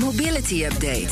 Mobility Update.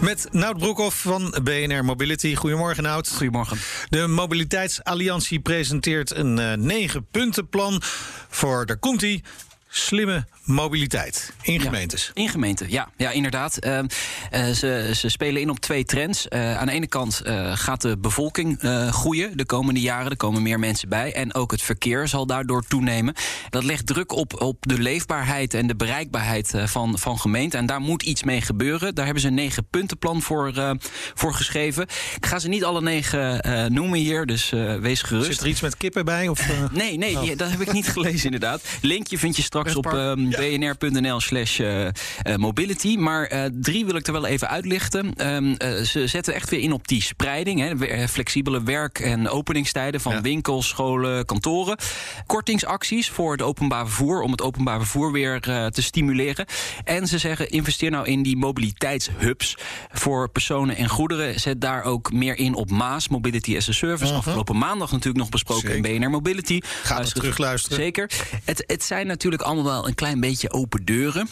Met Nout Broekhoff van BNR Mobility. Goedemorgen, Nout. Goedemorgen. De Mobiliteitsalliantie presenteert een uh, negen puntenplan voor, daar komt ie, slimme mobiliteit in gemeentes. in gemeenten, ja, ja inderdaad. Uh, uh, ze, ze spelen in op twee trends. Uh, aan de ene kant gaat de bevolking groeien de komende jaren. Er komen meer mensen bij. En ook het verkeer zal daardoor toenemen. Dat legt druk op, op de leefbaarheid en de bereikbaarheid van, van gemeenten. En daar moet iets mee gebeuren. Daar hebben ze een negen puntenplan voor, voor geschreven. Ik ga ze niet alle negen noemen hier, dus wees gerust. Zit er iets met kippen bij? Of, nee, nee, oh. dat heb ik niet gelezen inderdaad. Linkje vind je straks op... Um, bnr.nl slash uh, mobility. Maar uh, drie wil ik er wel even uitlichten. Um, ze zetten echt weer in op die spreiding. Hè, flexibele werk- en openingstijden van ja. winkels, scholen, kantoren. Kortingsacties voor het openbaar vervoer. Om het openbaar vervoer weer te stimuleren. En ze zeggen investeer nou in die mobiliteitshubs voor personen en goederen. Zet daar ook meer in op Maas, Mobility as a Service. Uh -huh. Afgelopen maandag natuurlijk nog besproken Zeker. in BNR Mobility. Ga het terugluisteren. Zeker. Het, het zijn natuurlijk allemaal wel een klein beetje open deuren.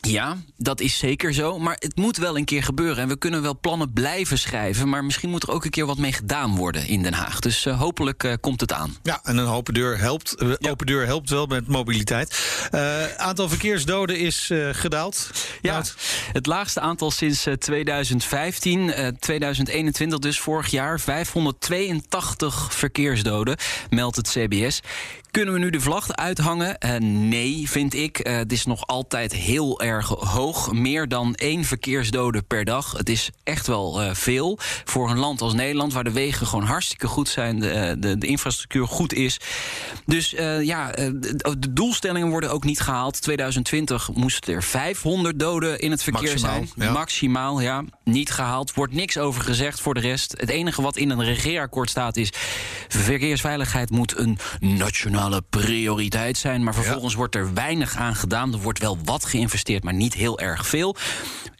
Ja, dat is zeker zo. Maar het moet wel een keer gebeuren. En we kunnen wel plannen blijven schrijven. Maar misschien moet er ook een keer wat mee gedaan worden in Den Haag. Dus uh, hopelijk uh, komt het aan. Ja, en een open deur helpt, uh, ja. open deur helpt wel met mobiliteit. aantal verkeersdoden is gedaald. Ja, het laagste aantal sinds 2015. 2021 dus, vorig jaar. 582 verkeersdoden, meldt het CBS. Kunnen we nu de vlag uithangen? Uh, nee, vind ik. Uh, het is nog altijd heel erg hoog. Meer dan één verkeersdode per dag. Het is echt wel uh, veel voor een land als Nederland... waar de wegen gewoon hartstikke goed zijn, de, de, de infrastructuur goed is. Dus ja, de doelstellingen worden ook niet gehaald. 2020 moesten er 500 doden in het verkeer Maximaal, zijn. Ja. Maximaal, ja. Niet gehaald. Wordt niks over gezegd voor de rest. Het enige wat in een regeerakkoord staat is... verkeersveiligheid moet een nationaal prioriteit zijn. Maar vervolgens ja. wordt er weinig aan gedaan. Er wordt wel wat geïnvesteerd, maar niet heel erg veel.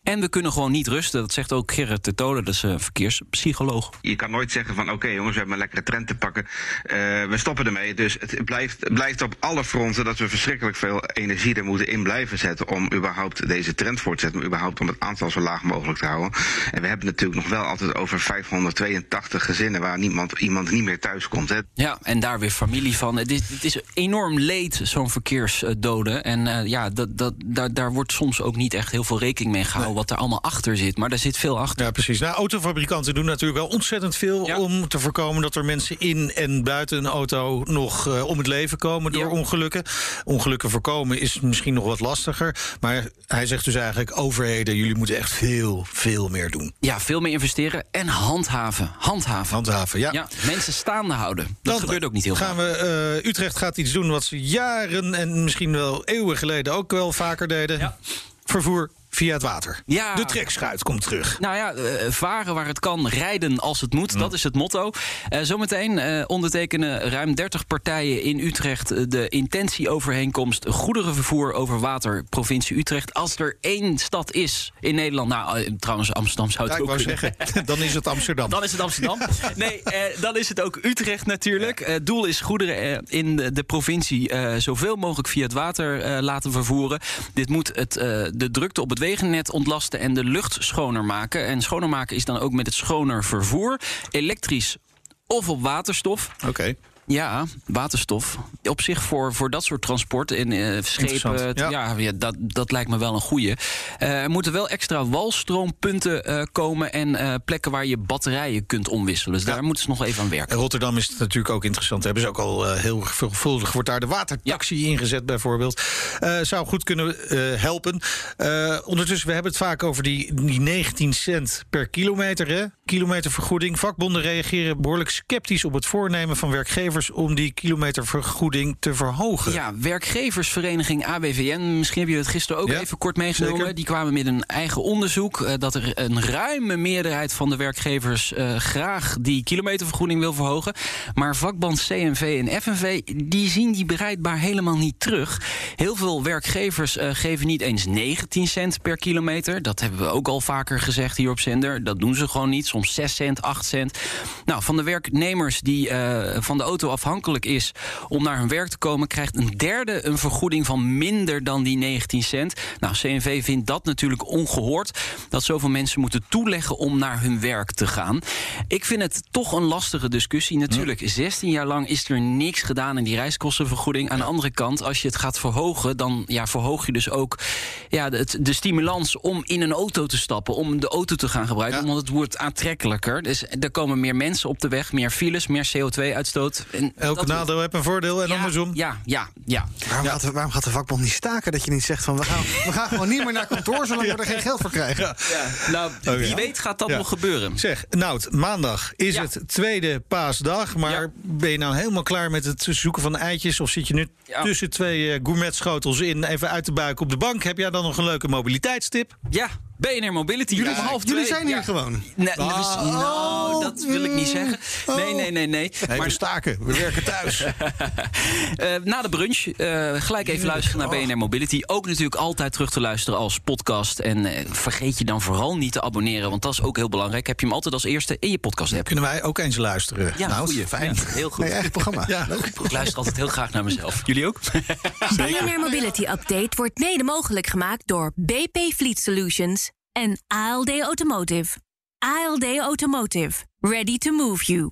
En we kunnen gewoon niet rusten. Dat zegt ook Gerrit de Tolen, dat is een verkeerspsycholoog. Je kan nooit zeggen van oké okay, jongens, we hebben een lekkere trend te pakken. Uh, we stoppen ermee. Dus het blijft, blijft op alle fronten dat we verschrikkelijk veel energie er moeten in blijven zetten. Om überhaupt deze trend voor te zetten. Om überhaupt om het aantal zo laag mogelijk te houden. En we hebben natuurlijk nog wel altijd over 582 gezinnen waar niemand, iemand niet meer thuis komt. Hè. Ja, en daar weer familie van. Het is, het is enorm leed, zo'n verkeersdoden. En uh, ja, dat, dat, daar, daar wordt soms ook niet echt heel veel rekening mee gehouden. Wat er allemaal achter zit. Maar daar zit veel achter. Ja, precies. Nou, autofabrikanten doen natuurlijk wel ontzettend veel ja. om te voorkomen dat er mensen in en buiten een auto nog uh, om het leven komen door ja. ongelukken. Ongelukken voorkomen is misschien nog wat lastiger. Maar hij zegt dus eigenlijk: overheden, jullie moeten echt veel, veel meer doen. Ja, veel meer investeren en handhaven. Handhaven. Handhaven, ja. ja mensen staande houden. Dat Dan gebeurt ook niet heel gaan we, uh, Utrecht gaat iets doen wat ze jaren en misschien wel eeuwen geleden ook wel vaker deden. Ja. Vervoer via het water. Ja. De trekschuit komt terug. Nou ja, uh, varen waar het kan, rijden als het moet. Dat is het motto. Uh, zometeen uh, ondertekenen ruim 30 partijen in Utrecht de intentieovereenkomst goederenvervoer over water, provincie Utrecht. Als er één stad is in Nederland, nou trouwens Amsterdam zou het ja, ook ik kunnen. zeggen, dan is het Amsterdam. dan is het Amsterdam. nee, dan is het ook Utrecht natuurlijk. Doel is goederen in de, de provincie zoveel mogelijk via het water laten vervoeren. Dit moet het, de drukte op het wegennet ontlasten en de lucht schoner maken. En schoner maken is dan ook met het schoner vervoer. Elektrisch of op waterstof. Oké. Ja, waterstof. Op zich voor, voor dat soort transport en uh, schepen, ja. ja, ja, dat, dat lijkt me wel een goeie. Uh, er moeten wel extra walstroompunten uh, komen en plekken waar je batterijen kunt omwisselen. Dus ja. daar moeten ze nog even aan werken. En Rotterdam is het natuurlijk ook interessant. Hebben ze ook al heel veelvuldig wordt daar de watertaxi ja. ingezet bijvoorbeeld. zou goed kunnen helpen. ondertussen, we hebben het vaak over die, die 19 cent per kilometer, hè? Kilometervergoeding. Vakbonden reageren behoorlijk sceptisch op het voornemen van werkgevers om die kilometervergoeding te verhogen. Ja, werkgeversvereniging ABVN, misschien heb je het gisteren ook Ja, even kort meegenomen. zeker. Die kwamen met een eigen onderzoek eh, dat er een ruime meerderheid van de werkgevers eh, graag die kilometervergoeding wil verhogen. Maar vakbond CNV en FNV die zien die bereidbaar helemaal niet terug. Heel veel werkgevers eh, geven niet eens 19 cent per kilometer. Dat hebben we ook al vaker gezegd hier op zender. Dat doen ze gewoon niet. Soms 6 cent, 8 cent. Nou, van de werknemers die uh, van de auto afhankelijk is om naar hun werk te komen, krijgt een derde een vergoeding van minder dan die 19 cent. Nou, CNV vindt dat natuurlijk ongehoord dat zoveel mensen moeten toeleggen om naar hun werk te gaan. Ik vind het toch een lastige discussie. Natuurlijk, 16 jaar lang is er niks gedaan in die reiskostenvergoeding. Aan de andere kant, als je het gaat verhogen, dan ja, verhoog je dus ook ja, de, de stimulans om in een auto te stappen, om de auto te gaan gebruiken. Ja. Want het wordt aantrekkelijker. Dus er komen meer mensen op de weg, meer files, meer CO2-uitstoot. Elke nadeel heeft een voordeel en ja, andersom. Ja, ja, ja. Waarom, Gaat de, waarom gaat de vakbond niet staken dat je niet zegt van we gaan, we gaan gewoon niet meer naar kantoor zolang we er geen geld voor krijgen? Nou, wie weet gaat dat nog gebeuren. Zeg, Nout, maandag is het tweede paasdag. Maar ben je nou helemaal klaar met het zoeken van eitjes? Of zit je nu tussen twee uh, gourmetschotels in even uit te buiken op de bank? Heb jij dan nog een leuke mobiliteitstip? Ja, BNR Mobility. Jullie, ja, half jullie zijn hier ja. gewoon. Nee, oh. Nou, dat wil ik niet zeggen. Nee, nee, nee, nee. nee maar we staken. We werken thuis. uh, na de brunch uh, gelijk even luisteren naar BNR Mobility. Ook natuurlijk altijd terug te luisteren als podcast. En uh, vergeet je dan vooral niet te abonneren, want dat is ook heel belangrijk. Heb je hem altijd als eerste in je podcast app. Kunnen wij ook eens luisteren? Ja, nou, goeie. fijn. Ja, heel goed. Nee, eigen programma. Ja, ik luister altijd heel graag naar mezelf. Jullie ook? BNR Mobility Update wordt mede mogelijk gemaakt door BP Fleet Solutions en ALD Automotive. ALD Automotive. Ready to move you.